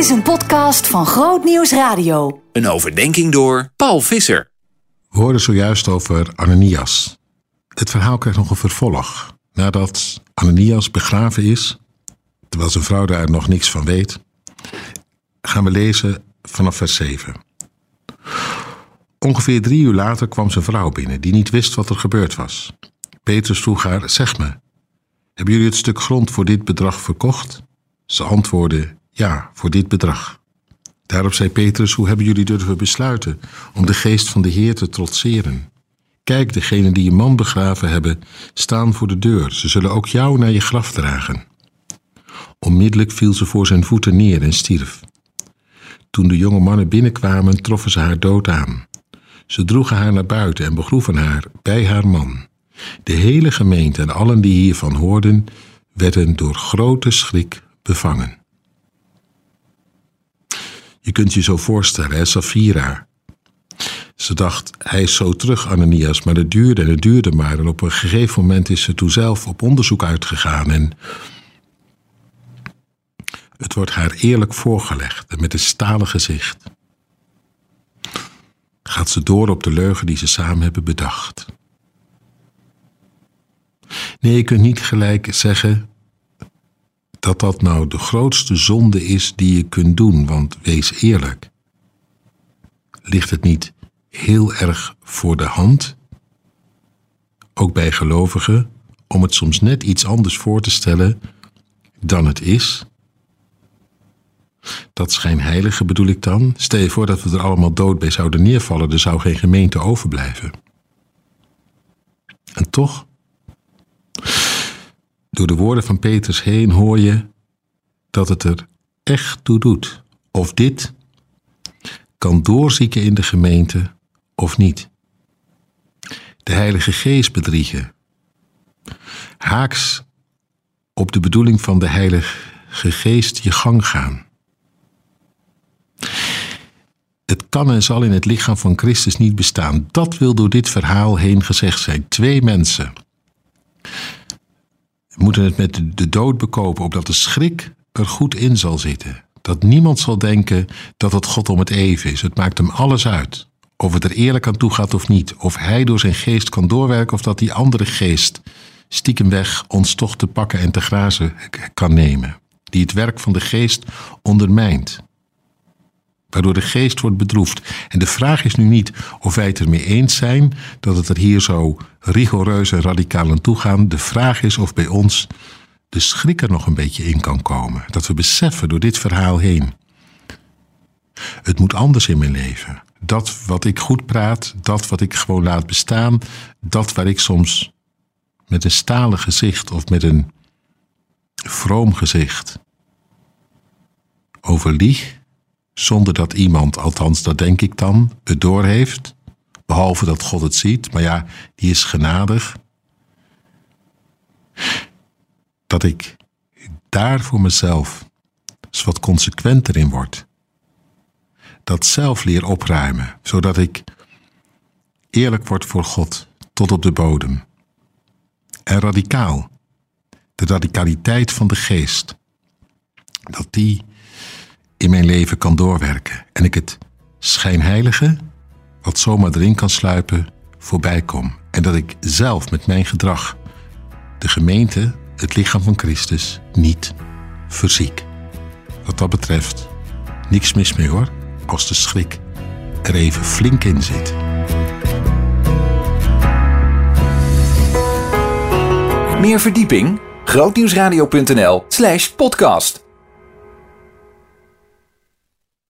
is een podcast van Groot Nieuws Radio. Een overdenking door Paul Visser. We hoorden zojuist over Ananias. Het verhaal krijgt nog een vervolg. Nadat Ananias begraven is, terwijl zijn vrouw daar nog niks van weet, gaan we lezen vanaf vers 7. Ongeveer drie uur later kwam zijn vrouw binnen, die niet wist wat er gebeurd was. Petrus vroeg haar: Zeg me, hebben jullie het stuk grond voor dit bedrag verkocht? Ze antwoordde: Ja, voor dit bedrag. Daarop zei Petrus: Hoe hebben jullie durven besluiten om de geest van de Heer te trotseren? Kijk, degenen die je man begraven hebben, staan voor de deur. Ze zullen ook jou naar je graf dragen. Onmiddellijk viel ze voor zijn voeten neer en stierf. Toen de jonge mannen binnenkwamen, troffen ze haar dood aan. Ze droegen haar naar buiten en begroeven haar bij haar man. De hele gemeente en allen die hiervan hoorden, werden door grote schrik bevangen. Je kunt je zo voorstellen, hè, Safira. Ze dacht, hij is zo terug, Ananias, maar het duurde en het duurde maar. En op een gegeven moment is ze toen zelf op onderzoek uitgegaan en het wordt haar eerlijk voorgelegd en met een stalen gezicht. Gaat ze door op de leugen die ze samen hebben bedacht. Nee, je kunt niet gelijk zeggen dat dat nou de grootste zonde is die je kunt doen, want wees eerlijk. Ligt het niet heel erg voor de hand, ook bij gelovigen, om het soms net iets anders voor te stellen dan het is? Dat schijnheilige bedoel ik dan. Stel je voor dat we er allemaal dood bij zouden neervallen, er zou geen gemeente overblijven. En toch, door de woorden van Petrus heen hoor je dat het er echt toe doet. Of dit kan doorzieken in de gemeente of niet. De Heilige Geest bedriegen. Haaks op de bedoeling van de Heilige Geest je gang gaan. Het kan en zal in het lichaam van Christus niet bestaan. Dat wil door dit verhaal heen gezegd zijn. Twee mensen moeten het met de dood bekopen, opdat de schrik er goed in zal zitten. Dat niemand zal denken dat het God om het even is. Het maakt hem alles uit. Of het er eerlijk aan toe gaat of niet. Of hij door zijn geest kan doorwerken of dat die andere geest stiekem weg ons toch te pakken en te grazen kan nemen. Die het werk van de geest ondermijnt waardoor de geest wordt bedroefd. En de vraag is nu niet of wij het ermee eens zijn dat het er hier zo rigoureus en radicaal aan toe gaan. De vraag is of bij ons de schrik er nog een beetje in kan komen. Dat we beseffen door dit verhaal heen. Het moet anders in mijn leven. Dat wat ik goed praat, dat wat ik gewoon laat bestaan, dat waar ik soms met een stalen gezicht of met een vroom gezicht over lieg, zonder dat iemand, althans dat denk ik dan, het doorheeft. Behalve dat God het ziet, maar ja, die is genadig. Dat ik daar voor mezelf eens wat consequenter in word. Dat zelf leer opruimen, zodat ik eerlijk word voor God tot op de bodem. En radicaal, de radicaliteit van de geest, dat die in mijn leven kan doorwerken en ik het schijnheilige, wat zomaar erin kan sluipen, voorbij kom. En dat ik zelf met mijn gedrag de gemeente, het lichaam van Christus, niet verziek. Wat dat betreft, niks mis mee hoor, als de schrik er even flink in zit. Meer verdieping? grootnieuwsradio.nl slash podcast